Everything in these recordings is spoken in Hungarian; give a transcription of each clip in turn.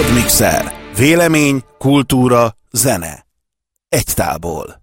Podmixer. Vélemény, kultúra, zene. Egy tálból.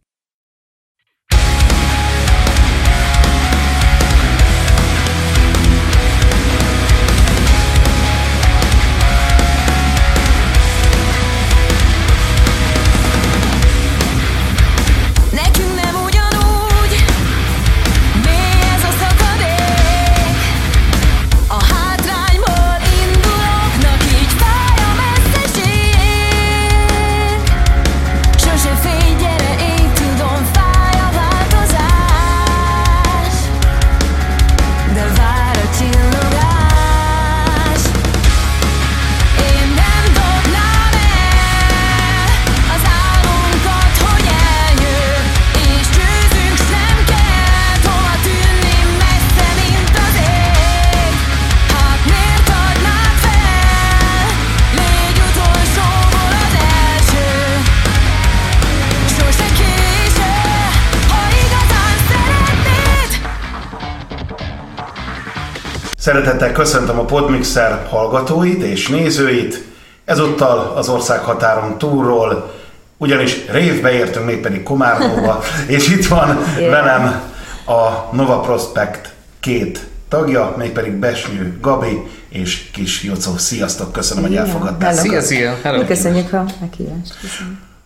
Szeretettel köszöntöm a Podmixer hallgatóit és nézőit. Ezúttal az ország határon túlról, ugyanis révbe értünk, mégpedig Komárnóba, és itt van velem a Nova Prospect két tagja, mégpedig Besnyő Gabi és Kis Jocó. Sziasztok, köszönöm, hogy elfogadtál. Szia, szia! Köszönjük a meghívást.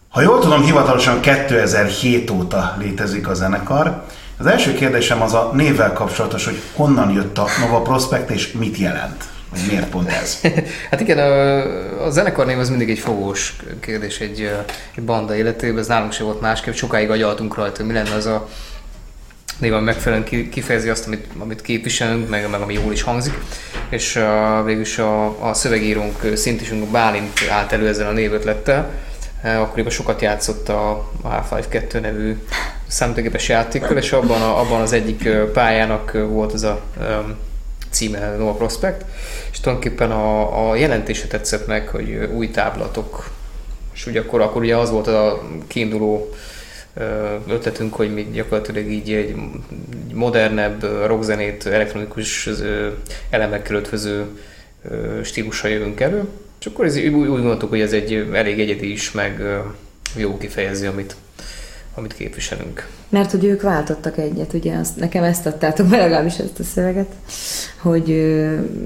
Ha jól tudom, hivatalosan 2007 óta létezik a zenekar, az első kérdésem az a névvel kapcsolatos, hogy honnan jött a Nova Prospect és mit jelent? Vagy miért pont ez? hát igen, a, a zenekar név az mindig egy fogós kérdés egy, egy banda életében, ez nálunk sem volt másképp, sokáig agyaltunk rajta, mi lenne az a név, ami megfelelően kifejezi azt, amit, amit képviselünk, meg, meg ami jól is hangzik, és uh, végülis a, a szövegírónk, szintisünk Bálint állt elő ezzel a névötlettel, akkoriban sokat játszott a, a H5-2 nevű számítógépes játékkal, és abban, a, abban az egyik pályának volt az a um, címe Nova Prospect, és tulajdonképpen a, a jelentése tetszett meg, hogy új táblatok, és ugye akkor, akkor ugye az volt a kiinduló ötletünk, hogy mi gyakorlatilag így egy modernebb rockzenét, elektronikus elemekkel ötvöző stílusra jövünk elő, és akkor ez, úgy, úgy gondoltuk, hogy ez egy elég egyedi is, meg jó kifejezi, amit, amit képviselünk. Mert hogy ők váltottak egyet, ugye azt, nekem ezt adtátok be legalábbis ezt a szöveget, hogy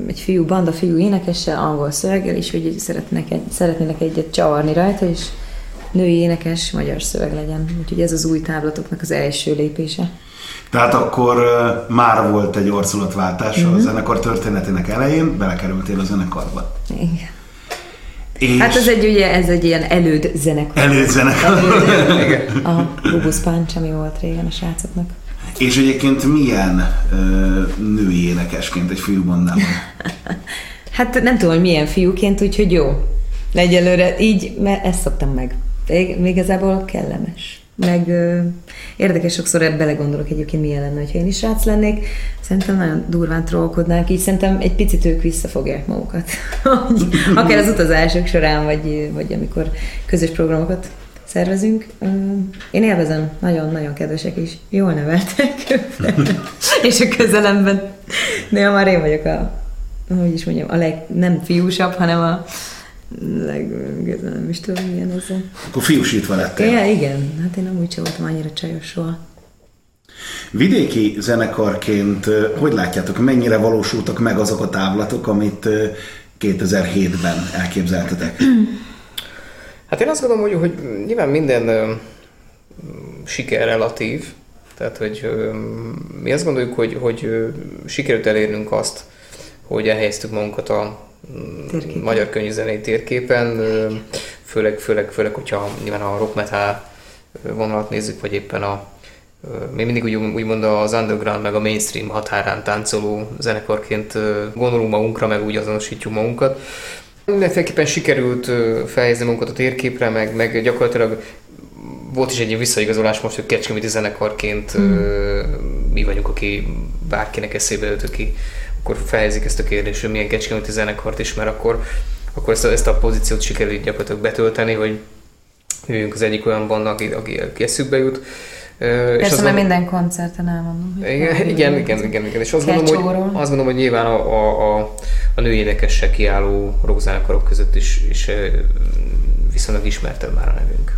egy fiú, banda fiú énekesse angol szöveggel, és hogy szeretnének, egy, szeretnének egyet csavarni rajta, és női énekes magyar szöveg legyen. Úgyhogy ez az új táblatoknak az első lépése. Tehát akkor uh, már volt egy orszulatváltás mm-hmm. a mhm. zenekar történetének elején, belekerültél a zenekarba. Igen. És hát ez egy, ugye, ez egy ilyen előd zenekar. Előd zenekar. Előd, a Bubusz Punch, ami volt régen a srácoknak. És egyébként milyen ö, női énekesként egy fiúbandában? hát nem tudom, hogy milyen fiúként, úgyhogy jó. Egyelőre így, mert ezt szoktam meg. Még igazából kellemes meg ö, érdekes sokszor ebbe belegondolok egyébként milyen lenne, ha én is srác lennék. Szerintem nagyon durván trollkodnák, így szerintem egy picit ők visszafogják magukat. Akár az utazások során, vagy, vagy amikor közös programokat szervezünk. Én élvezem, nagyon-nagyon kedvesek is, jól neveltek, és a közelemben. Néha már én vagyok a, hogy is mondjam, a leg, nem fiúsabb, hanem a leg, nem is tudom, milyen ez. Akkor fiúsítva lettél. Ja, igen, hát én nem úgy sem voltam annyira csajos soha. Vidéki zenekarként hogy látjátok, mennyire valósultak meg azok a távlatok, amit 2007-ben elképzeltetek? Hát én azt gondolom, hogy, hogy nyilván minden ö, siker relatív, tehát hogy ö, mi azt gondoljuk, hogy, hogy ö, sikerült elérnünk azt, hogy elhelyeztük magunkat a Térképen. magyar könyvzenei térképen, főleg, főleg, főleg, hogyha nyilván a rock metal vonalat nézzük, vagy éppen a mi mindig úgy, úgymond az underground meg a mainstream határán táncoló zenekarként gondolunk magunkra, meg úgy azonosítjuk magunkat. Mindenféleképpen sikerült felhelyezni magunkat a térképre, meg, meg gyakorlatilag volt is egy visszaigazolás most, hogy Kecskeméti zenekarként mm. mi vagyunk, aki bárkinek eszébe jött, aki akkor felhelyezik ezt a kérdést, hogy milyen Kecskeméti zenekart is, mert akkor, akkor ezt, a, ezt a pozíciót sikerült gyakorlatilag betölteni, hogy jöjjünk az egyik olyan banda, aki, aki, aki eszükbe jut. Persze, mert gondolom, minden koncerten elmondom. Igen, igen, igen, igen, igen. És azt gondolom, hogy, azt gondolom, hogy nyilván a, a, a, a női énekessel kiálló rockzenekarok között is, is viszonylag ismertebb már a nevünk.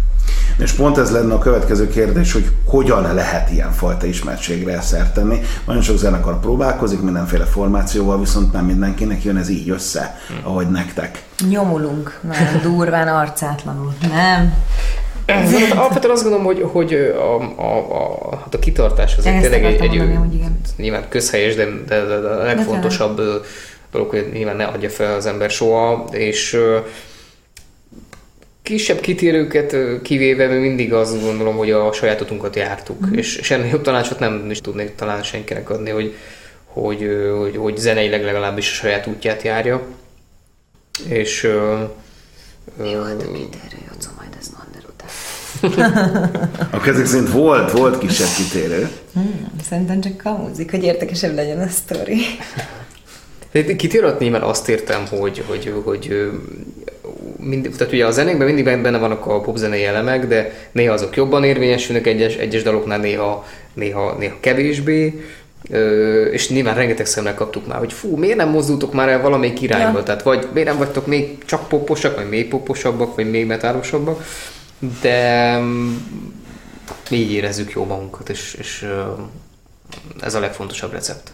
És pont ez lenne a következő kérdés, hogy hogyan lehet ilyenfajta ismertségre szert tenni. Nagyon sok zenekar próbálkozik mindenféle formációval, viszont nem mindenkinek jön ez így össze, ahogy nektek. Nyomulunk, nagyon durván, arcátlanul, nem? Hát alapvetően azt gondolom, hogy, hogy a, a, a, hát a kitartás az egy tényleg egy, egy mondani, nyilván közhelyes, de, de, de a legfontosabb dolog, hogy nyilván ne adja fel az ember soha, és kisebb kitérőket kivéve mi mindig azt gondolom, hogy a saját utunkat jártuk, mm. és, és ennél jobb tanácsot nem is tudnék talán senkinek adni, hogy, hogy, hogy, hogy zeneileg legalábbis a saját útját járja. És... Mi volt a kitérő, Jocó, majd ez Mander után. a kezek szerint volt, volt kisebb kitérő. Hmm, szerintem csak kamuzik, hogy értekesebb legyen a sztori. Kitérőt némel azt értem, hogy, hogy, hogy mind, tehát ugye a zenékben mindig benne vannak a popzenei elemek, de néha azok jobban érvényesülnek egyes, egyes daloknál, néha, néha, néha kevésbé. Ö, és nyilván rengeteg szemre kaptuk már, hogy fú, miért nem mozdultok már el valamelyik irányba, ja. tehát vagy miért nem vagytok még csak poposak, vagy még poposabbak, vagy még metálosabbak, de mm, mi így érezzük jó magunkat, és, és ez a legfontosabb recept.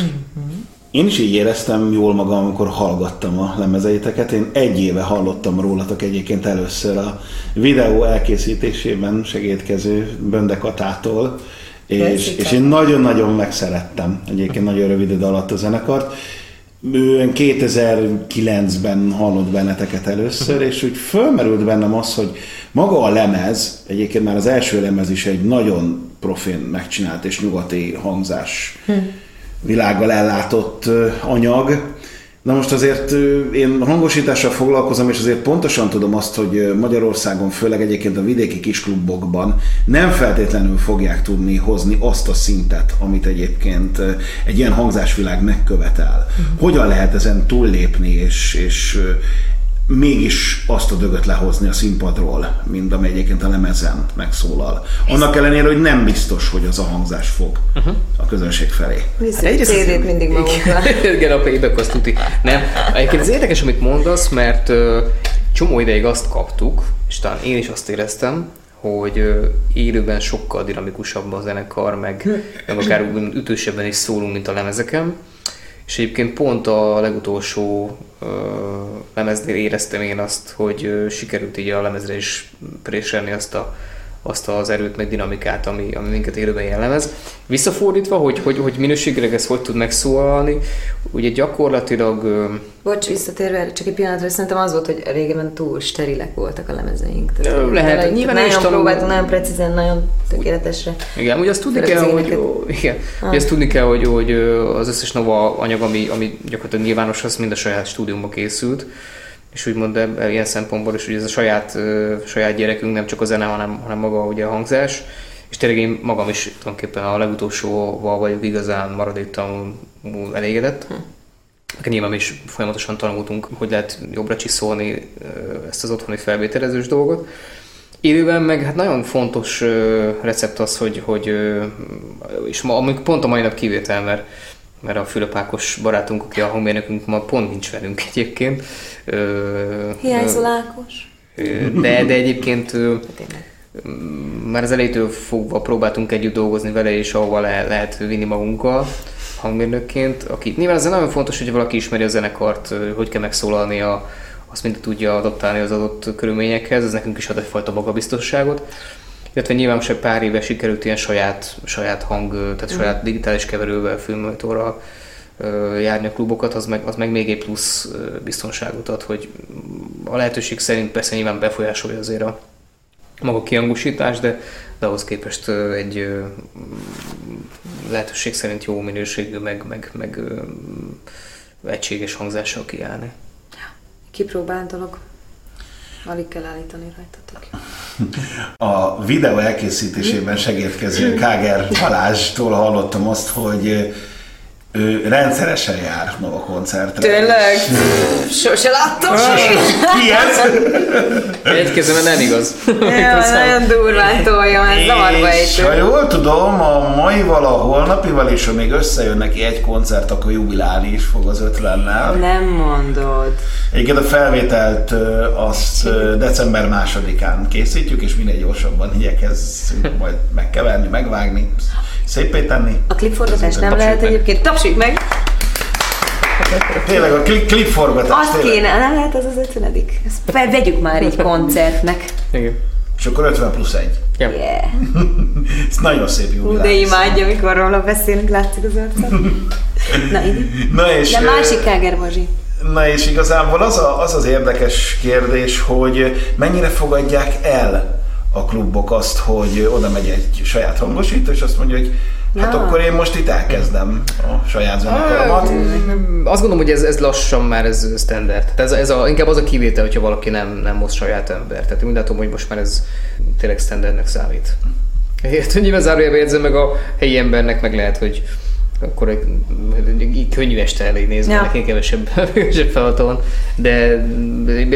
Mm-hmm. Én is így éreztem jól magam, amikor hallgattam a lemezeiteket. Én egy éve hallottam rólatok egyébként először a videó elkészítésében segítkező Bönde Katától, és, és én nagyon-nagyon megszerettem egyébként nagyon rövid idő alatt a zenekart. 2009-ben hallott benneteket először, és úgy fölmerült bennem az, hogy maga a lemez, egyébként már az első lemez is egy nagyon profén megcsinált és nyugati hangzás hm világgal ellátott anyag. Na most azért én hangosítással foglalkozom, és azért pontosan tudom azt, hogy Magyarországon, főleg egyébként a vidéki kisklubokban nem feltétlenül fogják tudni hozni azt a szintet, amit egyébként egy ilyen hangzásvilág megkövetel. Uh-huh. Hogyan lehet ezen túllépni, és, és mégis azt a dögöt lehozni a színpadról, mint amely egyébként a lemezen megszólal. Annak ellenére, hogy nem biztos, hogy az a hangzás fog uh-huh. a közönség felé. Viszont hát CD-t mindig magunkra. Igen, a payback azt tuti. Nem. Egyébként az érdekes, amit mondasz, mert uh, csomó ideig azt kaptuk, és talán én is azt éreztem, hogy uh, élőben sokkal dinamikusabb a zenekar, meg, meg akár ütősebben is szólunk, mint a lemezeken és egyébként pont a legutolsó uh, lemeznél éreztem én azt, hogy sikerült így a lemezre is préselni azt a azt az erőt, meg dinamikát, ami, ami minket élőben jellemez. Visszafordítva, hogy, hogy, hogy minőségileg ez hogy tud megszólalni, ugye gyakorlatilag... Bocs, visszatérve, csak egy pillanatra, szerintem az volt, hogy régebben túl sterilek voltak a lemezeink. Tehát, lehet, tele, nyilván nagyon tanul... próbáltunk, nagyon precízen, nagyon tökéletesre. Igen, ugye azt tudni kell, hogy, igen, ah. ugye azt tudni kell, hogy, hogy az összes Nova anyag, ami, ami gyakorlatilag nyilvános, az mind a saját stúdiumban készült és úgymond ilyen szempontból is, hogy ez a saját, saját gyerekünk nem csak a zene, hanem, hanem maga ugye a hangzás, és tényleg én magam is tulajdonképpen a legutolsóval vagyok igazán maradéktalanul elégedett. Hm. Nyilván is folyamatosan tanultunk, hogy lehet jobbra csiszolni ezt az otthoni felvételezős dolgot. Élőben meg hát nagyon fontos recept az, hogy, hogy és ma, pont a mai nap kivétel, mert mert a Fülöpákos barátunk, aki a hangmérnökünk ma pont nincs velünk egyébként. Hiányzol Ákos? De, de egyébként már az elejétől fogva próbáltunk együtt dolgozni vele, és ahova le, lehet vinni magunkkal hangmérnökként, aki nyilván ez nagyon fontos, hogy valaki ismeri a zenekart, hogy kell megszólalni a, azt mind tudja adaptálni az adott körülményekhez, ez nekünk is ad egyfajta magabiztosságot illetve nyilván most egy pár éve sikerült ilyen saját, saját hang, tehát mm. saját digitális keverővel, filmmonitorral járni a klubokat, az meg, az meg még egy plusz biztonságot ad, hogy a lehetőség szerint persze nyilván befolyásolja azért a maga kiangosítás, de, de ahhoz képest egy lehetőség szerint jó minőségű, meg, meg, meg egységes hangzással kiállni. Kipróbált dolog. Alig kell állítani rajtatok. A videó elkészítésében segítkező Káger Balázstól hallottam azt, hogy ő rendszeresen jár Nova koncertre. Tényleg? Sose láttam Ki ez? Egy kezemben nem igaz. Ja, nagyon durván tolja, ez zavarba És ha jól tudom, a maival, a holnapival, és ha még összejön neki egy koncert, akkor jubilálni is fog az ötlennel. Nem mondod. Egyébként a felvételt azt december másodikán készítjük, és minél gyorsabban igyekezzünk majd megkeverni, megvágni, szépé tenni. A klipforgatás nem lehet meg. egyébként. Tapsoljuk meg! Tényleg a klip, klipforgatás. Azt tényleg. kéne, nem lehet az az ötvenedik. Ezt vegyük már így koncertnek. Igen. És akkor 50 plusz 1. Ja. Yeah. Ez nagyon szép jubilálni. de imádja, amikor róla beszélünk, látszik az arcán. Na. Na és, De másik Káger Bazsi. Na és igazából az, a, az az érdekes kérdés, hogy mennyire fogadják el a klubok azt, hogy oda megy egy saját hangosító, és azt mondja, hogy hát Ja. akkor én most itt elkezdem a saját zenekaromat. Azt gondolom, hogy ez, ez lassan már ez standard. Tehát ez, ez a, inkább az a kivétel, hogyha valaki nem, nem hoz saját ember. Tehát én úgy látom, hogy most már ez tényleg standardnek számít. Érted, nyilván zárójelben jegyzem meg a helyi embernek, meg lehet, hogy akkor egy, könnyű este elég nézni, Ja. neki kevesebb, kevesebb feladata van, de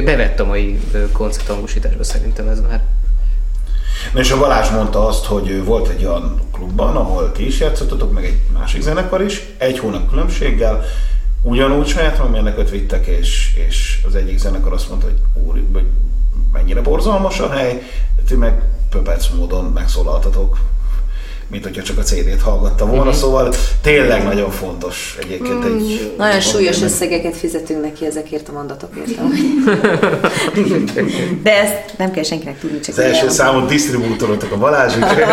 bevett a mai koncerthangosításba szerintem ez már. És a Balázs mondta azt, hogy volt egy olyan klubban, ahol ti is játszottatok, meg egy másik zenekar is, egy hónap különbséggel, ugyanúgy saját hangmérnököt vittek, és, és az egyik zenekar azt mondta, hogy úr, hogy mennyire borzalmas a hely, ti meg pöpec módon megszólaltatok, mint hogyha csak a CD-t hallgatta volna, szóval tényleg nagyon fontos egyébként egy... Nagyon súlyos összegeket fizetünk neki ezekért a mondatokért. amúgy. De ezt nem kell senkinek tudni, csak Az első számot disztribútorotok a Balázs, úgyhogy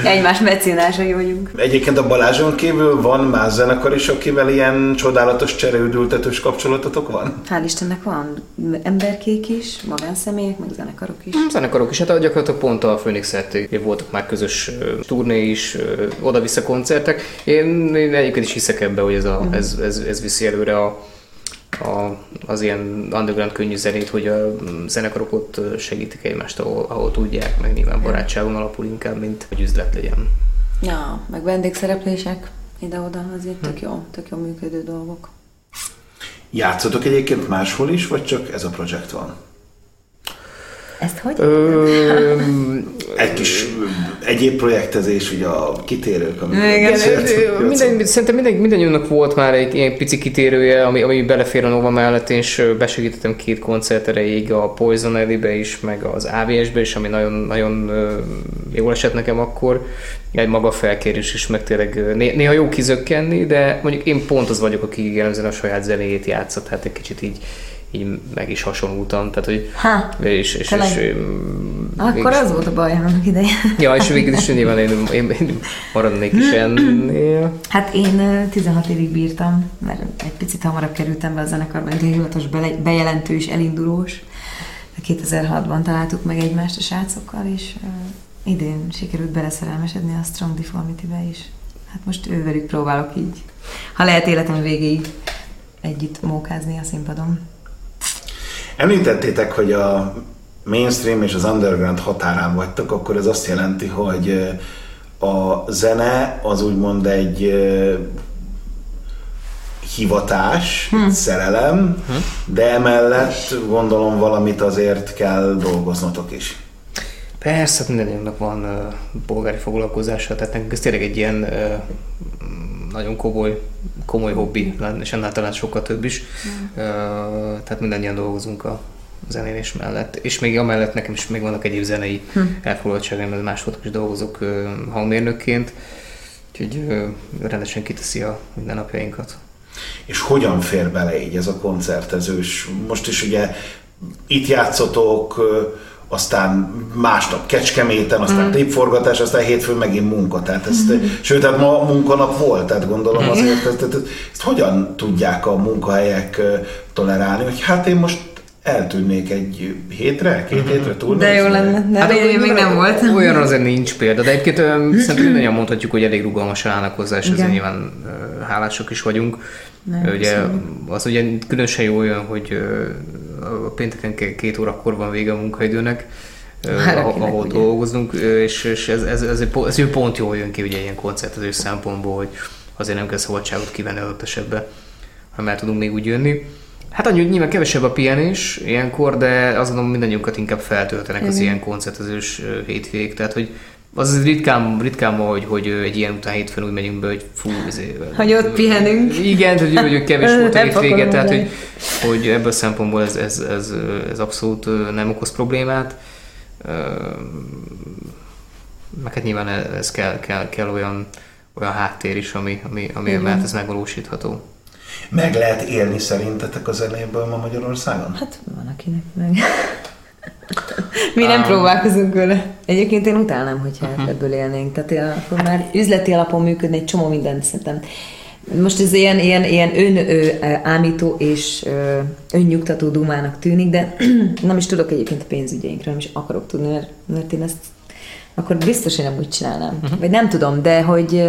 Egymás meccénásai vagyunk. Egyébként a Balázson kívül van más zenekar is, akivel ilyen csodálatos csereüdültetős kapcsolatotok van? Hál' Istennek van emberkék is, magánszemélyek, meg zenekarok is. Zenekarok is, hát gyakorlatilag pont a Phoenix voltak már közös turné is, oda-vissza koncertek. Én, én egyébként is hiszek ebbe, hogy ez, a, ez, ez, ez viszi előre a, a, az ilyen underground könnyű zenét, hogy a zenekarok ott segítik egymást, ahol, ahol tudják, meg nyilván barátságon alapul inkább, mint hogy üzlet legyen. Ja, meg vendégszereplések ide-oda, azért tök jó, tök jó működő dolgok. Játszotok egyébként máshol is, vagy csak ez a projekt van? Ezt hogy? Ö, Egy kis egyéb projektezés, ugye a kitérők, Igen, Igen, minden, szerintem minden, mindannyiunknak volt már egy ilyen pici kitérője, ami, ami belefér a Nova mellett, és besegítettem két koncert erejéig a Poison Alley-be is, meg az AVS-be is, ami nagyon, nagyon jól esett nekem akkor. Egy maga felkérés is, meg tényleg néha jó kizökkenni, de mondjuk én pont az vagyok, aki jellemzően a saját zenéjét játszott, hát egy kicsit így így meg is hasonlultam, tehát hogy Ha, és, és, és, és akkor az volt a baj annak ideje. Ja, és végül is nyilván én, én, én maradnék is ennél. Hát én ö, 16 évig bírtam, mert egy picit hamarabb kerültem be a zenekarba, mint hivatalos bele- bejelentő és elindulós. De 2006-ban találtuk meg egymást a srácokkal, és uh, idén sikerült beleszerelmesedni a Strong Deformity-be is. Hát most ővelük próbálok így, ha lehet életem végéig együtt mókázni a színpadon. Említettétek, hogy a mainstream és az underground határán vagytok, akkor ez azt jelenti, hogy a zene az úgymond egy hivatás, hm. egy szerelem, hm. de emellett gondolom valamit azért kell dolgoznotok is. Persze, mindannyiunknak van uh, polgári foglalkozása, tehát nekünk ez tényleg egy ilyen uh, nagyon komoly, komoly hobbi, és annál talán sokkal több is. Uh, tehát mindannyian dolgozunk a zenélés mellett, és még amellett nekem is még vannak egyéb zenei hm. elfoglaltságaim, mert másodok is dolgozok uh, hangmérnökként, úgyhogy uh, rendesen kiteszi a mindennapjainkat. És hogyan fér bele így ez a koncertezős? Most is ugye itt játszotok, aztán másnap Kecskeméten, aztán mm. klipforgatás, aztán hétfőn megint munka. Tehát ezt, mm. Sőt, tehát ma munkanap volt, tehát gondolom azért, ezt, ezt, ezt hogyan tudják a munkahelyek tolerálni, hogy hát én most eltűnnék egy hétre, két hétre túl. De jó lenne, de hát, még, még nem volt. Olyan azért nincs példa, de egyébként szerintem mindannyian mondhatjuk, hogy elég rugalmasan állnak hozzá, és ezért nyilván ö, hálásak is vagyunk. Nem, ugye, az ugye különösen jó olyan, hogy a pénteken ke- két órakor van vége a munkaidőnek, Már ahol, ugye. dolgozunk, és, és ez, ez, ez, ez egy pont jól jön ki ugye ilyen koncertező szempontból, hogy azért nem kell szabadságot kivenni adott esetben, ha már tudunk még úgy jönni. Hát annyi, nyilván kevesebb a pihenés ilyenkor, de azt gondolom mindannyiunkat inkább feltöltenek az Igen. ilyen koncertezős hétvégék, tehát hogy az ritkán, ritkán ma, hogy, hogy egy ilyen után hétfőn úgy megyünk be, hogy fú, izé, Hogy ott pihenünk. Igen, hogy, hogy kevés volt a hétvége, tehát hogy, hogy ebből a szempontból ez, ez, ez, ez abszolút nem okoz problémát. Meg hát nyilván ez kell, kell, kell olyan, olyan háttér is, ami, ami, ami mert ez megvalósítható. Meg lehet élni szerintetek a zenéből ma Magyarországon? Hát van akinek meg. Mi nem próbálkozunk vele. Egyébként én utálnám, hogyha uh-huh. ebből élnénk. Tehát én akkor már üzleti alapon működne egy csomó mindent szerintem. Most ez ilyen, ilyen, ilyen ön ö, ámító és ö, önnyugtató dumának tűnik, de nem is tudok egyébként a pénzügyeinkről, nem is akarok tudni, mert, mert én ezt akkor biztos, hogy nem úgy csinálnám. Uh-huh. Vagy nem tudom, de hogy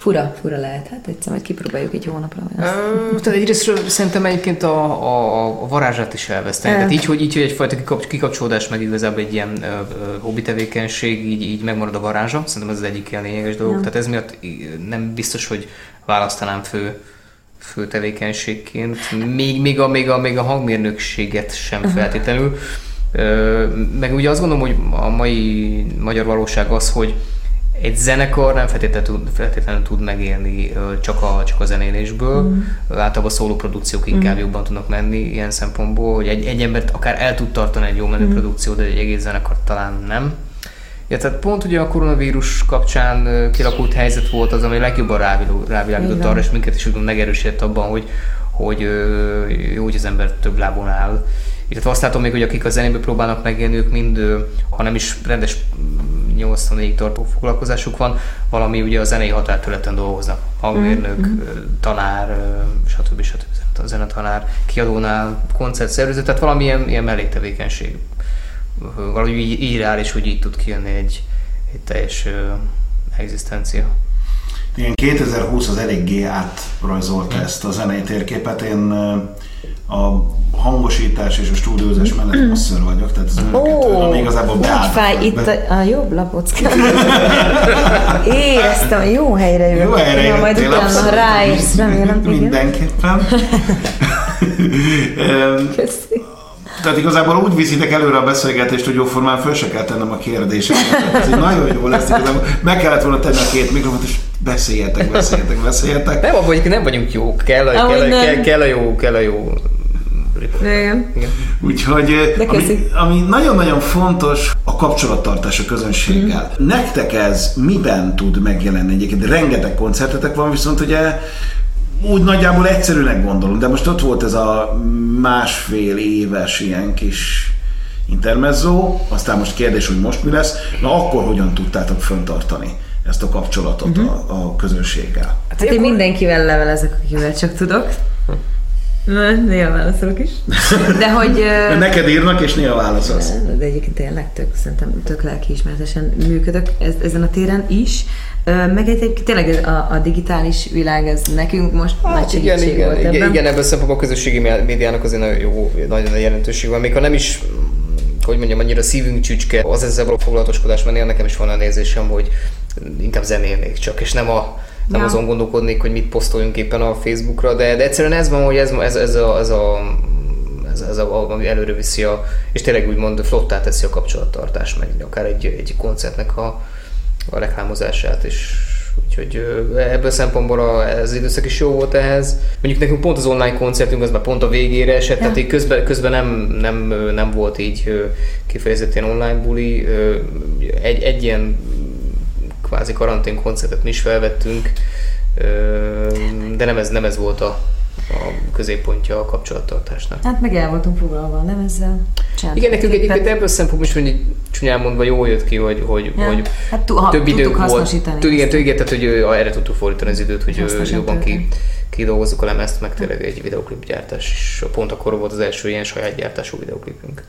fura, fura lehet. Hát egyszer majd kipróbáljuk egy hónapra. vagy azt. Tehát egyrésztről szerintem egyébként a, a, a varázsát is elveszteni. El. Tehát így, hogy, így, hogy egyfajta kikap, kikapcsolódás, meg igazából egy ilyen ö, ö, hobbi tevékenység, így, így megmarad a varázsa. Szerintem ez az egyik ilyen lényeges dolog. Ja. Tehát ez miatt nem biztos, hogy választanám fő fő tevékenységként, még, még, a, még, a, még a hangmérnökséget sem feltétlenül. Ö, Meg ugye azt gondolom, hogy a mai magyar valóság az, hogy egy zenekar nem feltétlenül tud, feltétlenül tud megélni csak a, csak a zenélésből. Mm. Általában szóló produkciók inkább mm. jobban tudnak menni ilyen szempontból, hogy egy, egy embert akár el tud tartani egy jó menő mm. produkció, de egy egész zenekar talán nem. Ja, tehát pont ugye a koronavírus kapcsán ö, kialakult helyzet volt az, ami legjobban rávilágított arra, és minket is úgy megerősített abban, hogy, hogy jó, hogy az ember több lábon áll. Illetve azt látom még, hogy akik a zenéből próbálnak megélni, ők mind, ha nem is rendes 80 tartó foglalkozásuk van, valami ugye a zenei határterületen dolgoznak. Hangmérnök, mm. tanár, stb. stb. A zenetanár, kiadónál, koncertszervező, tehát valamilyen ilyen melléktevékenység valahogy így, így reális, hogy így tud kijönni egy, egy teljes ö, egzisztencia. Igen, 2020 az eléggé átrajzolta ezt a zenei térképet. Én ö, a hangosítás és a stúdiózás mellett masször vagyok, tehát ez önöket, ami igazából beállt. fáj itt a, a jobb lapockám. Éreztem, jó helyre jött. Jó helyre Na, majd jöttél, utána ráérsz, remélem. Mindenképpen. Köszi. Tehát igazából úgy viszitek előre a beszélgetést, hogy jóformán föl se kell tennem a kérdéseket. Ez egy nagyon jó lesz igazából. Meg kellett volna tenni a két mikrofont, és beszéljetek, beszéljetek, beszéljetek. Nem, abban hogy nem vagyunk jók, kell a, kell, a, kell, kell, a jó, kell a jó. Igen. Igen. Úgyhogy De ami, ami nagyon-nagyon fontos, a kapcsolattartás a közönséggel. Mhm. Nektek ez miben tud megjelenni egyébként? Rengeteg koncertetek van, viszont ugye úgy nagyjából egyszerűnek gondolom, de most ott volt ez a másfél éves ilyen kis intermezzo, aztán most kérdés, hogy most mi lesz. Na akkor hogyan tudtátok föntartani ezt a kapcsolatot Mhm. a, a közönséggel? Hát én mindenkivel levelezek, akivel csak tudok. Na, Néha válaszolok is. De hogy... ö, Neked írnak, és néha válaszolsz. De egyébként tényleg tök, szerintem tök lelkiismeretesen működök ez, ezen a téren is. Meg egyébként tényleg a, a digitális világ, ez nekünk most nagy Hát igen, segítség igen, volt igen, ebben. igen, ebben a szempontból a közösségi médiának azért nagyon jó, nagyon nagy jelentőség van. Még ha nem is hogy mondjam, annyira szívünk csücske az ezzel való foglalatoskodás, mert nekem is van a nézésem, hogy inkább zenélnék csak, és nem a nem Ja. azon gondolkodnék, hogy mit posztoljunk éppen a Facebookra, de, de egyszerűen ez van, hogy ez, ez, ez, a, ez, a, ez, ez a, ami előre viszi a, és tényleg úgymond flottá teszi a kapcsolattartást, meg akár egy, egy koncertnek a, a reklámozását is. Úgyhogy ebből a szempontból ez az időszak is jó volt ehhez. Mondjuk nekünk pont az online koncertünk az már pont a végére esett, ja. tehát így közben, közben nem, nem, nem volt így kifejezetten online buli. Egy, egy ilyen kvázi karantén koncertet mi is felvettünk, de nem ez, nem ez volt a, a középpontja a kapcsolattartásnak. Hát meg el voltunk foglalva a lemezzel. csináltuk Igen, nekünk egyébként ebből a szempontból is mondjuk csúnyán mondva jól jött ki, hogy, hogy, Ja. hogy Hát tu- ha több időnk volt. Tud, igen, ezt. igen, tehát hogy erre tudtuk fordítani az időt, hogy jobban ki, kidolgozzuk a lemezt, meg tényleg egy videoklip gyártás is. Pont akkor volt az első ilyen saját gyártású videoklipünk.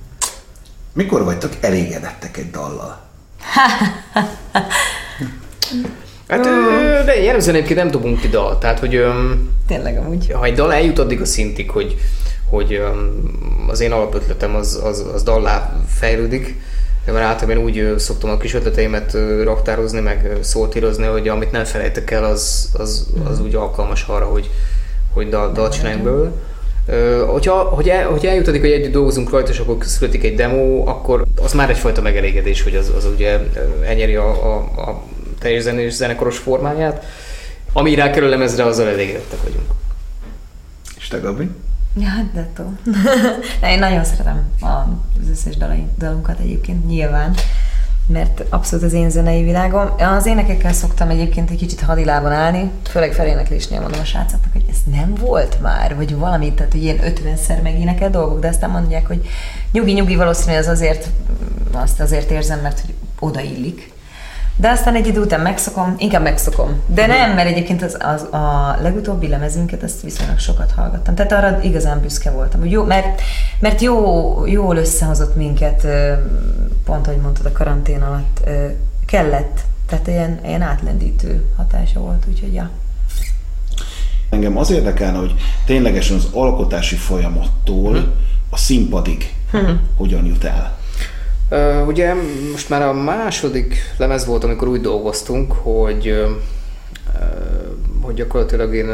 Mikor vagytok elégedettek egy dallal? Hát, ö, de jellemzően egyébként nem dobunk ki dalt, tehát hogy öm, Tényleg amúgy. ha egy dal eljut addig a szintig, hogy, hogy öm, az én alapötletem az, az, az dallá fejlődik, mert általában én úgy szoktam a kis ötleteimet raktározni, meg szóltírozni, hogy amit nem felejtek el, az, az, az úgy alkalmas arra, hogy, hogy dal, dal csináljunk belőle. Hogyha, hogy, el, hogy eljutadik, hogy együtt dolgozunk rajta, és akkor születik egy demo, akkor az már egyfajta megelégedés, hogy az, az ugye elnyeri a, a, a teljes zenés zenekoros formáját. Ami rá kerül lemezre, azzal elégedettek vagyunk. És te, Gabi? Ja, hát de Én nagyon szeretem az összes dalunkat egyébként, nyilván mert abszolút az én zenei világom. Az énekekkel szoktam egyébként egy kicsit hadilában állni, főleg feléneklésnél mondom a srácoknak, hogy ez nem volt már, vagy valami, tehát hogy ilyen 50-szer megénekel dolgok, de aztán mondják, hogy nyugi-nyugi valószínűleg az azért, azt azért érzem, mert hogy odaillik. De aztán egy idő után megszokom, inkább megszokom. De nem, mert egyébként az, az, a legutóbbi lemezünket, azt viszonylag sokat hallgattam. Tehát arra igazán büszke voltam. Jó, mert, mert jó, jól összehozott minket, pont ahogy mondtad, a karantén alatt kellett. Tehát ilyen, ilyen átlendítő hatása volt, úgyhogy ja. Engem az érdekelne, hogy ténylegesen az alkotási folyamattól a színpadig hmm. hogyan jut el. Ugye most már a második lemez volt, amikor úgy dolgoztunk, hogy uh, hogy gyakorlatilag én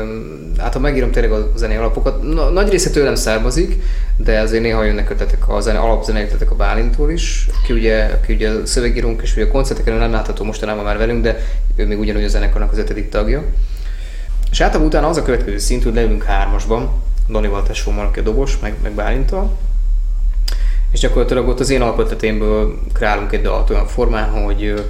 hát megírom tényleg a zenei alapokat. Na, nagy része tőlem származik, de azért néha jönnek ötletek a zene, alapzenei ötletek a Bálintól is, aki ugye, aki ugye a szövegírónk, és ugye a koncerteken nem látható mostanában már velünk, de ő még ugyanúgy a zenekarnak az ötödik tagja. És általában utána az a következő szint, hogy leülünk hármasban, Donival tesómmal, aki a dobos, meg, meg Bálintal, és gyakorlatilag ott az én alkotatémből kreálunk egy dalt olyan formán, hogy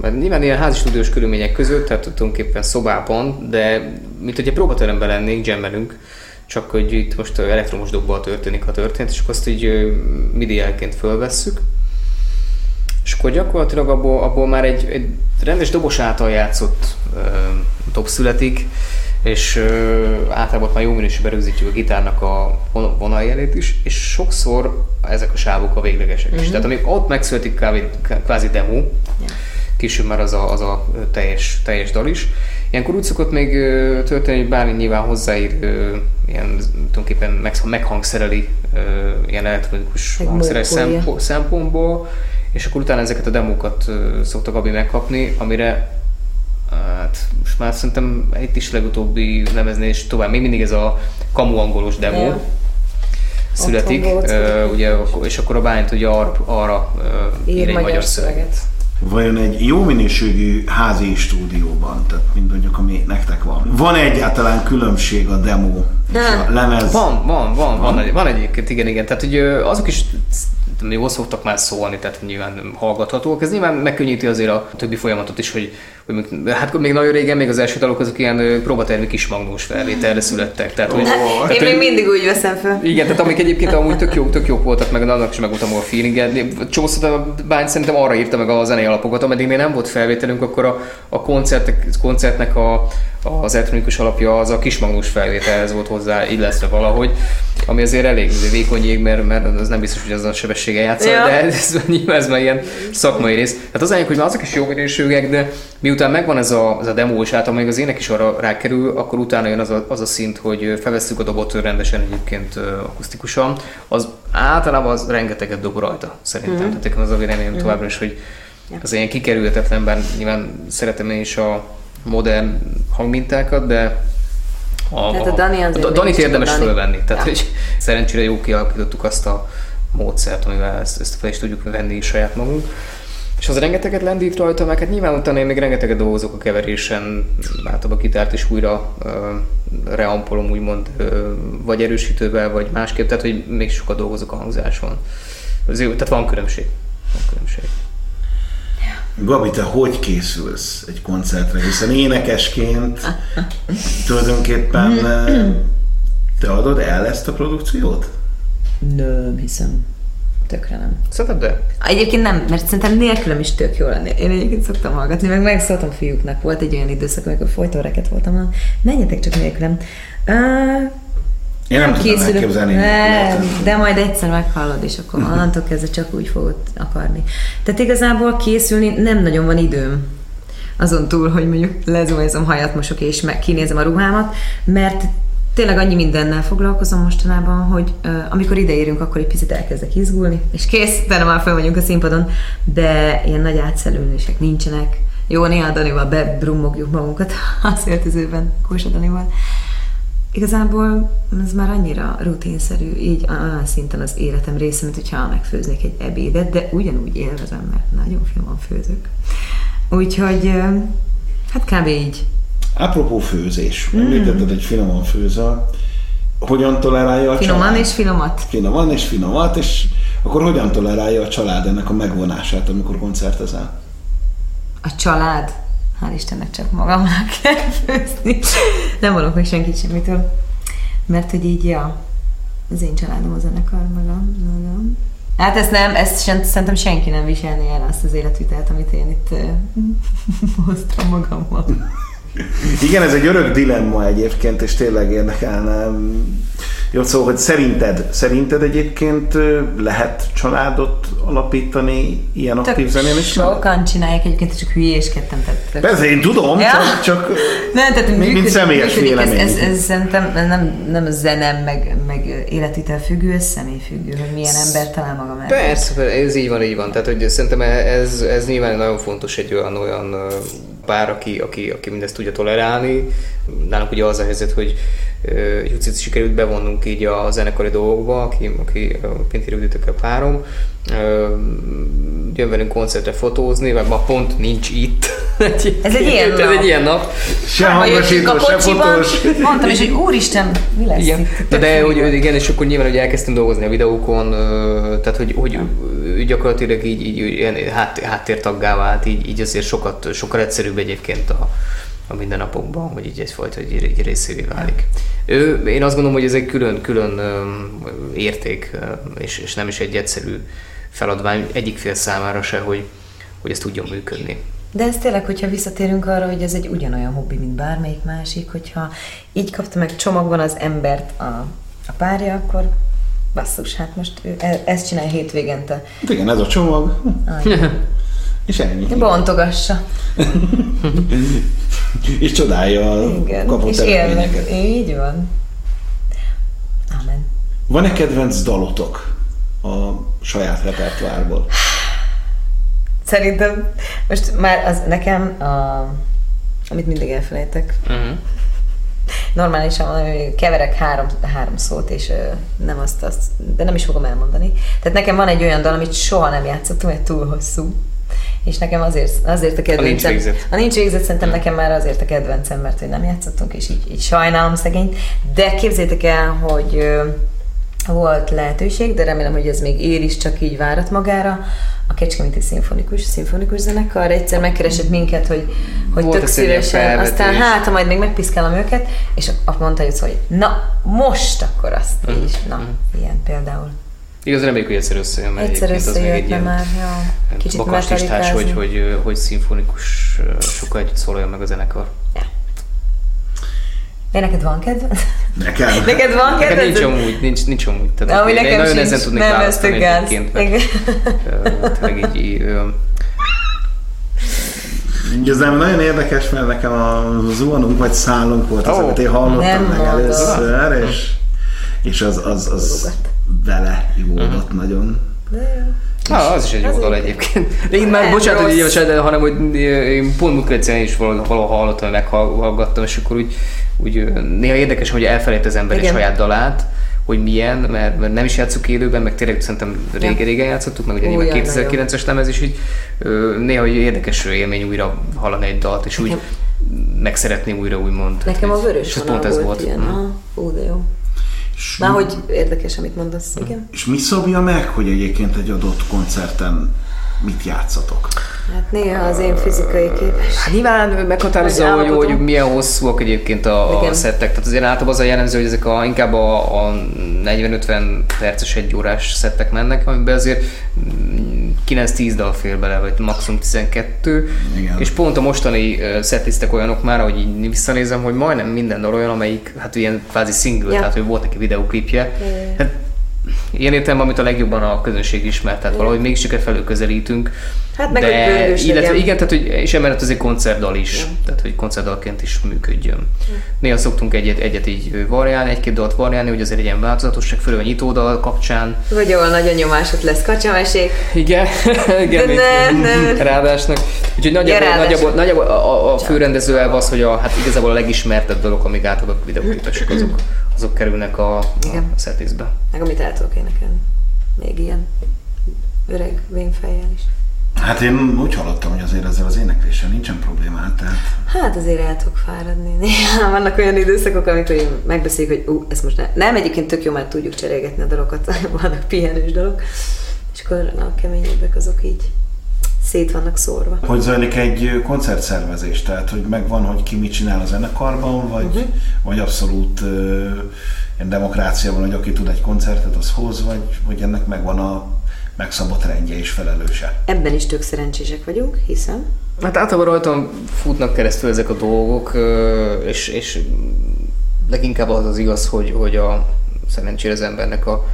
mert nyilván ilyen házi stúdiós körülmények között, tehát tulajdonképpen szobában, de mint hogyha próbateremben lennénk, jammelünk, csak hogy itt most elektromos dobbal történik a történet, és akkor azt így midi-elként fölvesszük. És akkor gyakorlatilag abból, abból már egy, egy rendes dobos által játszott uh, dob születik, és uh, általában már jó minőségben rögzítjük a gitárnak a vonaljelét is, és sokszor ezek a sávok a véglegesek mm-hmm. is. Mhm. Tehát amíg ott megszületik kávé, kvázi demo, yeah. később már az a, az a teljes, teljes dal is. Ilyenkor úgy szokott még történni, hogy bármi nyilván hozzáír ilyen tulajdonképpen meghangszereli ilyen elektronikus hangszeres szempontból, és akkor utána ezeket a demókat szokta Gabi megkapni, amire hát most már szerintem itt is legutóbbi lemeznél és tovább, még mindig ez a kamu angolos demo yeah. születik, uh, ugye, és akkor a bányt ugye ar, arra uh, ír, ír egy magyar szöveget. szöveget. Vajon egy jó minőségű házi stúdióban, tehát mint mondjuk ami nektek van, van egyáltalán különbség a demo a lemez? Van, van, van, van, van, van egyébként, igen, igen. Tehát, hogy azok is jól szoktak már szólni, tehát nyilván hallgathatóak. Ez nyilván megkönnyíti azért a többi folyamatot is, hogy, hogy hát még nagyon régen még az első dalok azok ilyen próbatermi kis magnós felvételre születtek. Tehát, hogy, oh, tehát, én még mindig úgy veszem fel. Igen, tehát amik egyébként amúgy tök jók, tök jók voltak, meg annak is megvoltam a feelinget. Csószat a bány szerintem arra írta meg a zenei alapokat, ameddig még nem volt felvételünk, akkor a, a koncertek, koncertnek a, az elektronikus alapja az a kismagnós felvételhez volt hozzá illesztve valahogy, ami azért elég vékony jég, mert, mert az nem biztos, hogy az a sebessége játsza, ja. de ez, nyilván ez már ilyen szakmai rész. Hát az anyag, hogy már azok is jó minőségek, de miután megvan ez a, ez a demo, és által még az ének is arra rákerül, akkor utána jön az a, az a szint, hogy felveszünk a dobot rendesen egyébként akusztikusan, az általában az rengeteget dob rajta, szerintem. Mm-hmm. Tehát az a véleményem mm-hmm. továbbra is, hogy az ilyen kikerülhetetlen, bár nyilván szeretem én is a modern hangmintákat, de a, tehát a Dani a, a Danit érdemes Dani. fölvenni. Tehát, ja. hogy szerencsére jó kialakítottuk azt a módszert, amivel ezt, ezt fel is tudjuk venni saját magunk. És az rengeteget lendít rajta, meg hát nyilván utána én még rengeteget dolgozok a keverésen, látom a kitárt is újra uh, reampolom úgymond, uh, vagy erősítővel, vagy másképp, tehát hogy még sokat dolgozok a hangzáson. Ez jó, tehát van különbség. Van különbség. Gabi, te hogy készülsz egy koncertre? Hiszen énekesként tulajdonképpen te adod el ezt a produkciót? Nem hiszem. Tökre nem. Szerintem de? Egyébként nem, mert szerintem nélkülem is tök jó lenni. Én egyébként szoktam hallgatni, meg megszóltam fiúknak. Volt egy olyan időszak, amikor folyton reket voltam, menjetek csak nélkülem. Uh, én nem, nem tudom elképzelni. Nem, de majd egyszer meghallod, és akkor onnantól kezdve csak úgy fogod akarni. Tehát igazából készülni nem nagyon van időm. Azon túl, hogy mondjuk lezújzom, hajat mosok és meg kinézem a ruhámat, mert tényleg annyi mindennel foglalkozom mostanában, hogy uh, amikor ideérünk, akkor egy picit elkezdek izgulni, és kész, utána már fel vagyunk a színpadon, de ilyen nagy átszelülések nincsenek. Jó, néha Danival bebrummogjuk magunkat az öltözőben, Kósa Danival. Igazából ez már annyira rutinszerű, így olyan szinten az életem része, mint hogyha megfőznék egy ebédet, de ugyanúgy élvezem, mert nagyon finoman főzök. Úgyhogy, hát kb. így. Apropó főzés, mm. említetted, hogy finoman főzel. Hogyan tolerálja a Finoman család? és finomat. Finoman és finomat, és akkor hogyan tolerálja a család ennek a megvonását, amikor koncertezel? A család? Hál' Istennek csak magamnak kell főzni. Nem vonok meg senkit semmitől. Mert hogy így, ja, az én családom a zenekar, magam, magam. Hát ezt nem, ezt sem, szerintem senki nem viselni el azt az életvitelt, amit én itt hoztam magammal. Igen, ez egy örök dilemma egyébként, és tényleg érdekelne. Jó, szóval, hogy szerinted, szerinted egyébként lehet családot alapítani ilyen aktív zenén is? Sokan csinálják egyébként, csak hülyéskedtem. Tehát, Persze, én tudom, ja. csak, csak nem, tehát mint, mint személyes vélemény. Ez, ez, ez, szerintem nem, nem a zenem, meg, meg életvitel függő, ez személy függő, hogy milyen ember talál maga mellett. Persze, ez így van, így van. Tehát, hogy szerintem ez, ez nyilván nagyon fontos egy olyan, olyan pár, aki, aki, aki mindezt tudja tolerálni. Nálunk ugye az a helyzet, hogy Jucit sikerült bevonnunk így a zenekari dolgokba, aki, aki uh, Pinti Rüdítőkkel párom. Jön velünk koncertre fotózni, vagy ma pont nincs itt. ez egy ilyen nap. Ez egy ilyen nap. Se hangosító, se fotós. Mondtam is, hogy úristen, mi lesz igen. De, de hogy, igen, és akkor nyilván, hogy elkezdtünk dolgozni a videókon, tehát hogy, hogy gyakorlatilag így, így ilyen hát, háttértaggá vált, így, így azért sokat, sokkal egyszerűbb egyébként a, a mindennapokban, hogy így egyfajta egy, egy részévé válik. Ő, én azt gondolom, hogy ez egy külön, külön érték, és, és nem is egy egyszerű feladvány egyik fél számára se, hogy, hogy ez tudjon működni. De ez tényleg, hogyha visszatérünk arra, hogy ez egy ugyanolyan hobbi, mint bármelyik másik, hogyha így kapta meg csomagban az embert a, a párja, akkor basszus, hát most ő e, ezt csinálja hétvégente. Igen, ez a csomag. És ennyi. Bontogassa. és csodálja a Igen, kapott és élnek. Így van. Amen. Van-e kedvenc dalotok a saját repertoárból? Szerintem most már az nekem, a, amit mindig elfelejtek, uh-huh. normálisan keverek három, három szót, és nem azt, azt, de nem is fogom elmondani. Tehát nekem van egy olyan dal, amit soha nem játszottam, mert túl hosszú. És nekem azért, azért a kedvencem. A nincs végzett. A nincs végzett szerintem nekem már azért a kedvencem, mert hogy nem játszottunk, és így, így sajnálom szegényt. De képzétek el, hogy volt lehetőség, de remélem, hogy ez még ér is csak így várat magára. A Kecskeméti Szimfonikus, Szimfonikus Zenekar egyszer megkeresett minket, hogy, hogy tök szívesen, aztán hát, ha majd még megpiszkálom őket, és azt mondta, hogy na, most akkor azt uh-huh. is, na, uh-huh. ilyen például. Igaz, reméljük, hogy egyszer összejön, mert egyszer az még egy ilyen már, ja. Kicsit bakastistás, hogy, hogy, hogy szimfonikus sokkal együtt szóljon meg a zenekar. Ja. De neked van kedved? Nekem? neked van kedved? Nekem nincs amúgy, nincs, nincs amúgy. Tehát Ami nekem nagyon ezen tudnék nem, választani egyébként, mert tényleg így, ez nem nagyon érdekes, mert nekem a zuhanunk vagy szállunk volt az, oh, amit én hallottam meg először, és, és az, az, az vele jó uh-huh. nagyon. De jó. Ah, az is egy jó dal egyébként. De én már, bocsánat, hogy éves, de hanem, hogy én pont múlt is valahol hallottam, meghallgattam, és akkor úgy, úgy néha érdekes, hogy elfelejt az ember egy saját dalát, hogy milyen, mert, mert nem is játszunk élőben, meg tényleg szerintem régen, régen játszottuk, meg ugye Ó, 2009-es lemez is, így néha hogy érdekes élmény újra hallani egy dalt, és úgy meg szeretné újra úgymond. Nekem a vörös pont ez volt. Ilyen, mm. Ó, de jó. Már hogy érdekes, amit mondasz, igen. És mi szabja meg, hogy egyébként egy adott koncerten mit játszatok? Hát néha az én fizikai képes. Hát nyilván meghatározza, hogy, hogy milyen hosszúak egyébként a, a szettek. Tehát azért általában az a jellemző, hogy ezek a, inkább a, a 40-50 perces egy órás szettek mennek, amiben azért 9-10 dal fér bele, vagy maximum 12. Igen. És pont a mostani setlistek olyanok már, hogy így visszanézem, hogy majdnem minden dal olyan, amelyik hát ilyen kvázi single, ja. tehát hogy volt neki videoklipje. Hát, ilyen értelemben, amit a legjobban a közönség ismert, tehát valahogy mégis csak felül közelítünk. Hát meg, hogy de, pörgős illetve igen, tehát, hogy, és emellett azért koncertdal is, Ja. tehát hogy koncertdalként is működjön. Néha szoktunk egyet, egyet így variálni, egy-két dalt variálni, hogy azért legyen változatosság, főleg a nyitódal kapcsán. Vagy ahol nagyon nyomásot lesz kacsamesék. Igen, igen, ne, ne. Rádásnak. Úgyhogy nagyjából, Ja, nagyjából, nagyjából a, a, főrendező elv az, hogy a, hát igazából a legismertebb dolog, amik átadott videóklipesek, azok, azok kerülnek a, a Igen. setlészbe. Meg amit el tudok énekelni. Még ilyen öreg vénfejjel is. Hát én úgy hallottam, hogy azért ezzel az énekléssel nincsen probléma, hát tehát Hát azért el tudok fáradni. Néha vannak olyan időszakok, amikor megbeszéljük, hogy ú, ez most ne. nem. egyébként tök jó, mert tudjuk cserélgetni a dalokat, vannak pihenős dolog. És akkor a keményebbek azok így szét vannak szórva. Hogy zajlik egy koncertszervezés? Tehát, hogy megvan, hogy ki mit csinál a zenekarban, vagy, uh-huh. vagy abszolút uh, ilyen demokrácia van, hogy aki tud egy koncertet, az hoz, vagy, vagy ennek megvan a megszabott rendje és felelőse? Ebben is tök szerencsések vagyunk, hiszem. Hát általában rajtam futnak keresztül ezek a dolgok, és, és leginkább az az igaz, hogy, hogy a szerencsére az embernek a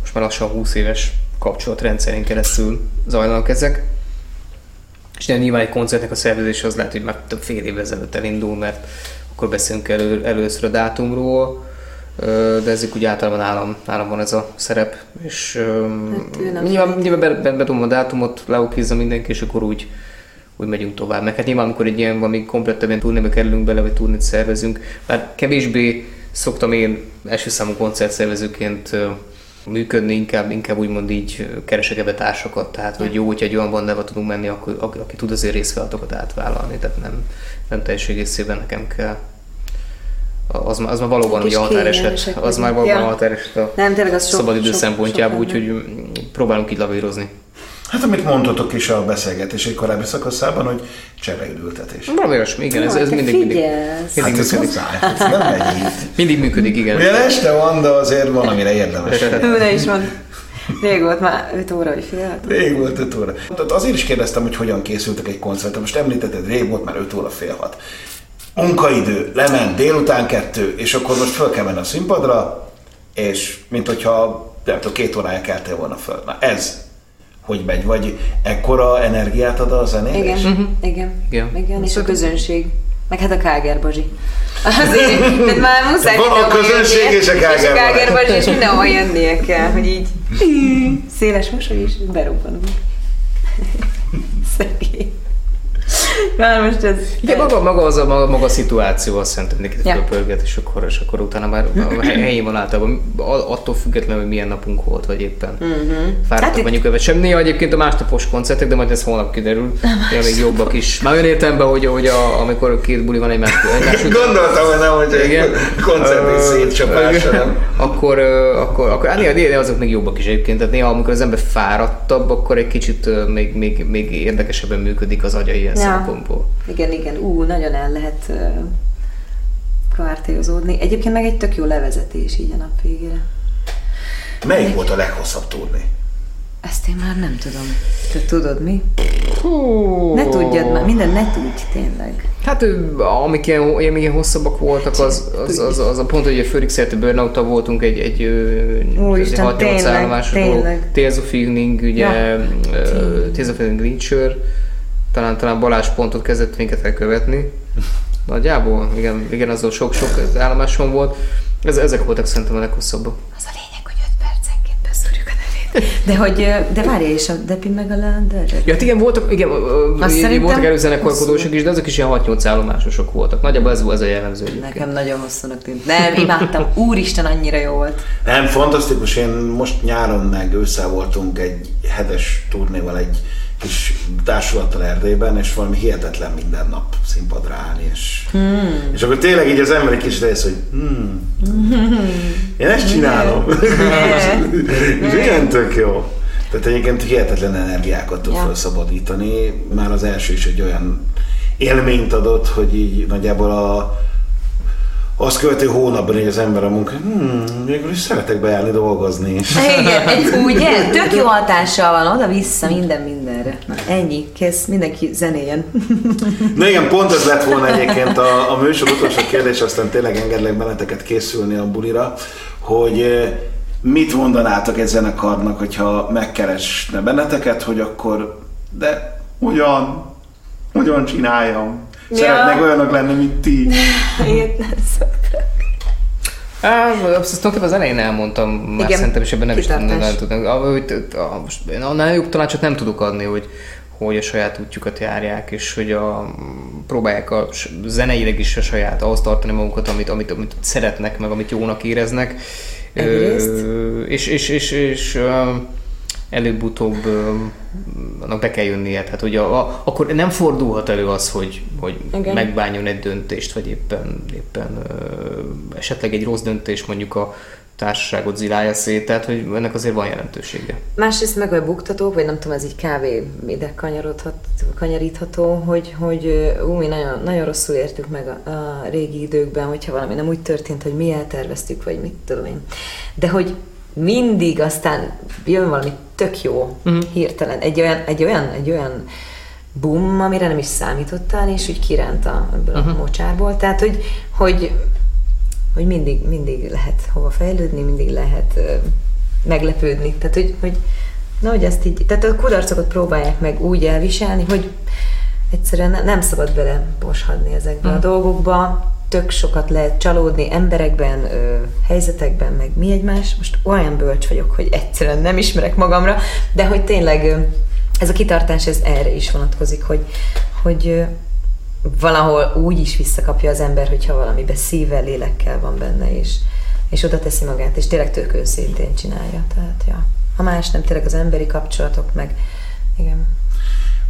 most már lassan 20 éves kapcsolatrendszerén keresztül zajlanak ezek. És de nyilván egy koncertnek a szervezése az lehet, hogy már több fél évvel ezelőtt elindul, mert akkor beszélünk elő, először a dátumról, de ezek úgy általában nálam, nálam van ez a szerep, és Hát nem nyilván, nyilván be, be, bedom a dátumot, leokizza mindenki, és akkor úgy, úgy megyünk tovább. Meg hát nyilván, amikor egy ilyen valami komplettebben turnébe kerülünk bele, vagy turnét szervezünk, bár kevésbé szoktam én első számú koncertszervezőként működni, inkább, inkább úgymond így keresek ebbe társakat, tehát hogy jó, hogyha egy olyan bandával tudunk menni, akkor, aki, aki tud azért részfeladatokat átvállalni, tehát nem, nem teljes egészében nekem kell. Az, már- az már valóban ugye határeset, az már valóban Ja. határeset a Nem, tényleg az sok- szabadidő sok- szempontjából, úgyhogy mm, próbálunk így lavírozni. Hát amit mondtatok is a beszélgetés egy korábbi szakaszában, hogy csereidültetés. Valami olyasmi, igen, ez, ez mindig, mindig, mindig Hát ez működik. hát nem megy. Mindig működik, igen. Ugyan este van, de azért van, amire érdemes. Ne is van. Rég volt már 5 óra, hogy fél. hat. Rég volt 5 óra. Tehát azért is kérdeztem, hogy hogyan készültek egy koncertre. Most említetted, rég volt már 5 óra fél hat. Munkaidő, lement délután kettő, és akkor most föl kell menni a színpadra, és mint hogyha nem tudom, két órája keltél volna föl. Na ez hogy megy? Vagy ekkora energiát ad a zenélés? Igen, igen, Igen. igen, igen, és a közönség. Meg hát a Káger Bazsi. Azért, tehát már muszáj Van a közönség jönnie, és a Káger és a Káger. Bazsi, és mindenhol jönnie kell, hogy így széles mosoly, és berobbanunk. Szegény. Már most ez... Igen, maga, maga, az a, maga, maga a szituáció, azt szerintem mindenkit Ja. ja. pörget, és akkor, és akkor utána már a hely- helyén van általában, attól függetlenül, hogy milyen napunk volt, vagy éppen Mhm. fáradtak Hát itt- vagyunk övet. Sem néha egyébként a másnapos koncertek, de majd ez holnap kiderül. Néha még jobbak is. Már olyan értelemben, hogy, hogy a, amikor két buli van egymás, egymás Gondoltam, hogy nem, hogy igen. egy koncert és Ö, szétcsapás, hanem. Akkor, akkor, akkor hát néha, néha azok még jobbak is egyébként. Tehát néha, amikor az ember fáradtabb, akkor egy kicsit még, még, még érdekesebben működik az agya ilyen Ja. Szempontból. Igen, igen, ú, nagyon el lehet uh, kvártéozódni. Egyébként meg egy tök jó levezetés így a nap végére. Melyik volt a leghosszabb turné? Ezt én már nem tudom. Te tudod mi? Ne tudjad már, minden ne tudj, tényleg. Hát amik ilyen, ilyen, hosszabbak voltak, az, az, az, az a pont, hogy a Főrik Szerte burnout voltunk egy, egy Úristen, 6-8 tényleg, állomásos tényleg. Tears of Evening, ugye, Ja. uh, Tears of Evening Reacher, talán, talán Balázs pontot kezdett minket elkövetni. Nagyjából, igen, igen azon sok-sok állomáson volt. Ez, ezek voltak szerintem a leghosszabbak. Az a lényeg, hogy 5 percenként beszúrjuk a nevét. De hogy, de várja is a Depi meg a Lander. Ja, hát igen, voltak, igen, Azt voltak előzenekarkodósok is, de azok is ilyen 6-8 állomásosok voltak. Nagyjából ez, volt ez a jellemző egyébként. Nekem nagyon hosszúnak tűnt. Nem, imádtam. Úristen, annyira jó volt. Nem, fantasztikus. Én most nyáron meg ősszel voltunk egy hetes turnéval egy kis társulattal Erdélyben, és valami hihetetlen minden nap színpadra állni, és, hmm. és akkor tényleg így az ember egy kicsit eljössz, hogy hmm, én ezt csinálom. és igen, tök jó. Tehát egyébként hihetetlen energiákat tud Ja. felszabadítani. Már az első is egy olyan élményt adott, hogy így nagyjából a azt követő hónapban így az ember a munka, hmm, végül is szeretek bejárni dolgozni. Igen, egy, ugye? Tök jó hatással van oda-vissza minden mindenre. Na, ennyi, kész, mindenki zenéjen. Na igen, pont ez lett volna egyébként a, a műsor utolsó kérdés, aztán tényleg engedlek benneteket készülni a bulira, hogy mit mondanátok egy zenekarnak, hogyha megkeresne benneteket, hogy akkor de hogyan, hogyan csináljam. Ja. Szeretnék olyanok lenni, mint ti. Ilyet nem szoktak. Á, azt tulajdonképpen az elején elmondtam, már Igen, szerintem, és ebben nem is kitartás. nem tudom. Ah, hogy- ah, Most én annál jobb tanácsot nem tudok adni, hogy, hogy a saját útjukat járják, és hogy a, próbálják a zeneileg is a saját, ahhoz tartani magukat, amit, amit, amit szeretnek, meg amit jónak éreznek. Egyrészt. Ö, és, és, és, és ö, előbb-utóbb annak be kell jönnie. Tehát, hogy a, a, akkor nem fordulhat elő az, hogy, hogy Igen. megbánjon egy döntést, vagy éppen, éppen ö, esetleg egy rossz döntés mondjuk a társaságot zilálja szét, tehát hogy ennek azért van jelentősége. Másrészt meg a buktatók, vagy nem tudom, ez így kávé ide kanyarítható, hogy, hogy ú, mi nagyon, nagyon rosszul értük meg a, a régi időkben, hogyha valami nem úgy történt, hogy mi elterveztük, vagy mit tudom én. De hogy mindig aztán jön valami tök jó, uh-huh. hirtelen, egy olyan, egy olyan, egy olyan bum, amire nem is számítottál, és úgy kiránt a, ebből uh-huh. a mocsárból. Tehát, hogy, hogy hogy mindig, mindig lehet hova fejlődni, mindig lehet ö, meglepődni. Tehát, hogy, hogy na, hogy ezt így, tehát a kudarcokat próbálják meg úgy elviselni, hogy egyszerűen ne- nem szabad bele boshadni ezekbe a dolgokba, tök sokat lehet csalódni emberekben, ö, helyzetekben, meg mi egymás. Most olyan bölcs vagyok, hogy egyszerűen nem ismerek magamra, de hogy tényleg ö, ez a kitartás, ez erre is vonatkozik, hogy, hogy ö, valahol úgy is visszakapja az ember, hogyha valamibe szívvel, lélekkel van benne, és, és oda teszi magát, és tényleg tök őszintén csinálja. Tehát, ja. Ha más nem, tényleg az emberi kapcsolatok, meg igen.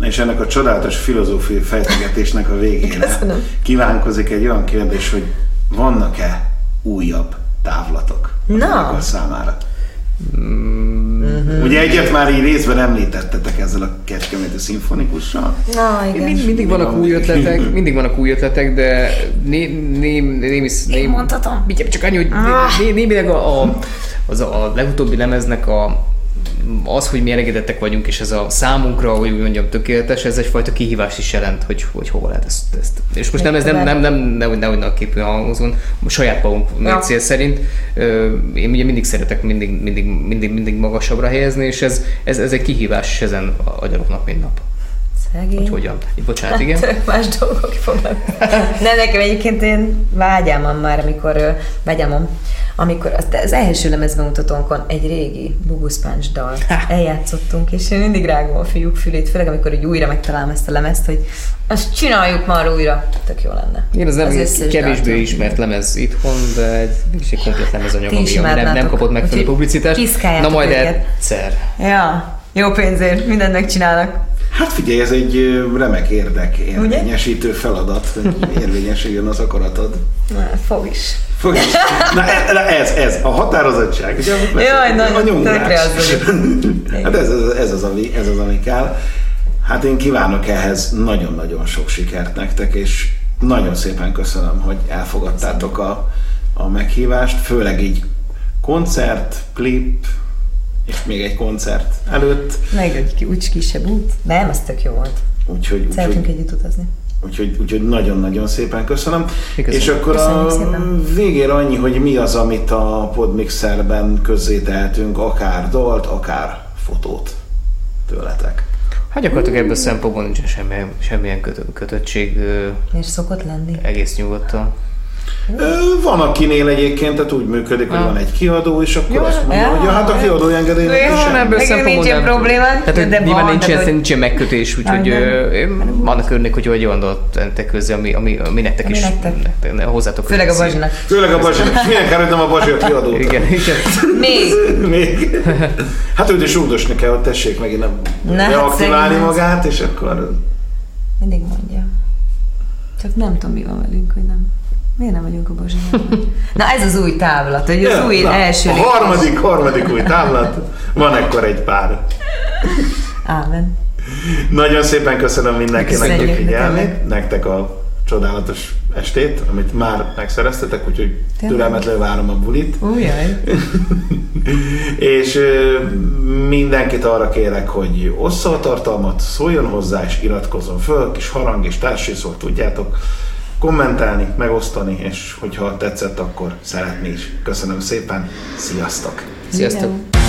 Na és ennek a csodálatos filozófiai fejtegetésnek a végére Köszönöm. kívánkozik egy olyan kérdés, hogy vannak-e újabb távlatok a Na. zenekar számára? Mhm. Ugye egyet már így részben említettetek ezzel a Kecskeméti szimfonikussal. Na, igen. Mind, mindig vannak új ötletek, mindig vannak új ötletek, de né, né, némi... némi mondhatom. Mindjárt csak annyi, hogy Ah. né, némileg a, a, az a, a legutóbbi lemeznek a, az, hogy mi elégedettek vagyunk, és ez a számunkra, hogy úgy mondjam, tökéletes, ez egyfajta kihívást is jelent, hogy, hogy hova lehet ezt, ezt. És most nem, ez nem, nem, nem nehogy, nehogy nagyképű hangozón, saját magunk mércél szerint. Ö, Én ugye mindig szeretek mindig, mindig, mindig, mindig magasabbra helyezni, és ez, ez, ez egy kihívás, és ezen agyalok nap, mint nap. Szegény. Hogy hogyan? Bocsánat, igen. Tök más dolgok fognak. Nem, nekem egyébként én vágyámon már, amikor ö, vágyámon, amikor az, az első lemezbemutatónkon egy régi buguszpáncs dal eljátszottunk, és én mindig rágom a fiúk fülét, főleg amikor úgy újra megtalálom ezt a lemezt, hogy azt csináljuk már újra. Tök jó lenne. Igen, ez nem Az kevésbé dalt. ismert lemez itthon, de egy, egy komplet lemezanyag, ami, nem, nem kapott megfelelő publicitást. Na majd őket. egyszer. Ja, jó pénzért, mindent megcsinálnak. Hát figyelj, ez egy remek érdek érvényesítő feladat, hogy érvényesüljön az akaratod. Na, fog is. Fog- Na e- na ez, ez, a határozottság. Ugye, Jaj, a nagyon nyomulás. Hát ez, ez, ez, az, ami, ez az, ami kell. Hát én kívánok ehhez nagyon-nagyon sok sikert nektek, és nagyon szépen köszönöm, hogy elfogadtátok a, a meghívást, főleg így koncert, klip, és még egy koncert előtt. Meg egy ki- úgy kisebb út. Nem, az tök jó volt. Úgyhogy, Szeretünk úgyhogy, együtt utazni. úgyhogy, úgyhogy nagyon-nagyon szépen köszönöm. Mi köszönjük. És akkor a Köszönjük szépen. végére annyi, hogy mi az, amit a Podmixerben közzétehetünk, akár dalt, akár fotót tőletek. Hát gyakorlatilag ebből a szempontból nincsen semmilyen, semmilyen kötö- kötöttség, És szokott lenni. egész nyugodtan. Van akinél egyébként, tehát úgy működik, hogy Ah. van egy kiadó, és akkor Jó, azt mondja, ja. hogy ja, hát a kiadó is nem semmi. ebből szempontból nincsen nem- probléma, Tehát, de nyilván van, nincsen, de hogy- nincsen megkötés, úgyhogy annak örülnék, hogy egy olyan dolgot tentek közé, ami, ami, ami nektek Ami is, nektek. nektek, ne- hozzátok Főleg a közel. Bazsinak. Főleg a Bazsi. Milyen kár, hogy nem a Bazsi a kiadó. Igen, igen. Még! Még. Hát őt is rúgdosni kell, hogy tessék megint nem Na, hát reaktiválni magát, és akkor Mindig mondja. Csak nem tudom, mi van velünk, hogy nem. Miért nem vagyunk a Bazsinál? Na ez az új távlat, hogy az Ja, új na, első A harmadik, harmadik új távlat, van ekkor egy pár. Ámen. Nagyon szépen köszönöm mindenkinek a figyelmét, nektek. a csodálatos estét, amit már megszereztetek, úgyhogy türelmetlenül várom a bulit. Újjaj. És mindenkit arra kérek, hogy ossza a tartalmat, szóljon hozzá és iratkozzon föl, kis harang és társadalmi tudjátok kommentálni, megosztani, és hogyha tetszett, akkor szeretni is. Köszönöm szépen, sziasztok! Sziasztok! Videó.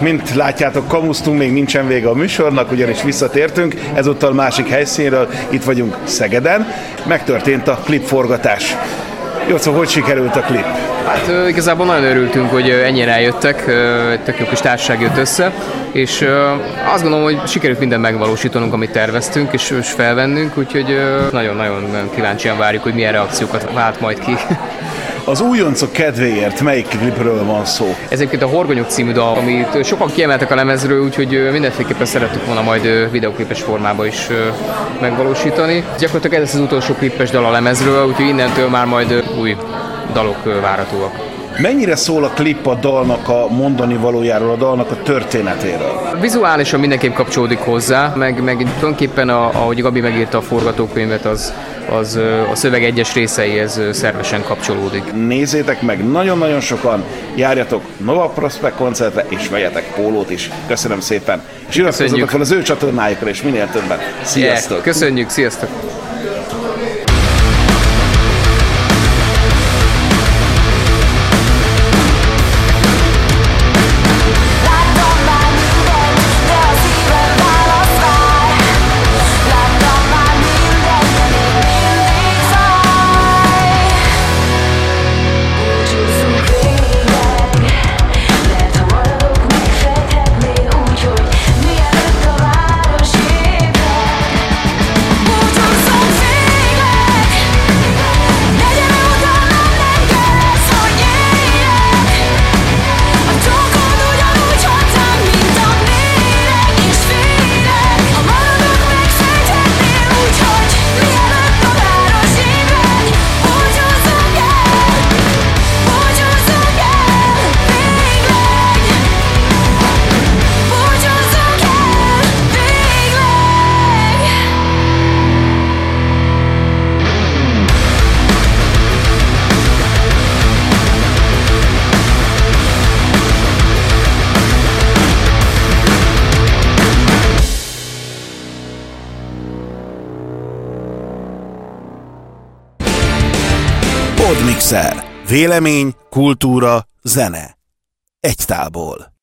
Mint látjátok, kamusztunk, még nincsen vége a műsornak, ugyanis visszatértünk, ezúttal másik helyszínről, itt vagyunk Szegeden, megtörtént a klipforgatás. Jó, szóval hogy sikerült a klip? Hát ö, igazából nagyon örültünk, hogy ennyire eljöttek, ö, tök jó kis társaság jött össze, és ö, azt gondolom, hogy sikerült minden megvalósítanunk, amit terveztünk, és, és felvennünk, úgyhogy nagyon-nagyon kíváncsian várjuk, hogy milyen reakciókat vált majd ki. Az újoncok kedvéért melyik klipről van szó? Ez egyébként a Horgonyok című dal, amit sokan kiemeltek a lemezről, úgyhogy mindenféleképpen szerettük volna majd videoklipes formában is megvalósítani. Gyakorlatilag ez lesz az utolsó klipes dal a lemezről, úgyhogy innentől már majd új dalok várhatóak. Mennyire szól a klip a dalnak a mondani valójáról, a dalnak a történetéről? Vizuálisan mindenképp kapcsolódik hozzá, meg, meg tulajdonképpen a, ahogy Gabi megírta a forgatókönyvet, az, az a szöveg egyes részeihez szervesen kapcsolódik. Nézzétek meg, nagyon-nagyon sokan, járjatok Nova Prospect koncertre, és vegyetek pólót is. Köszönöm szépen. És iratkozzatok fel az ő csatornájukra, és minél többen. Sziasztok! Köszönjük, sziasztok! Vélemény, kultúra, zene. Egy tálból.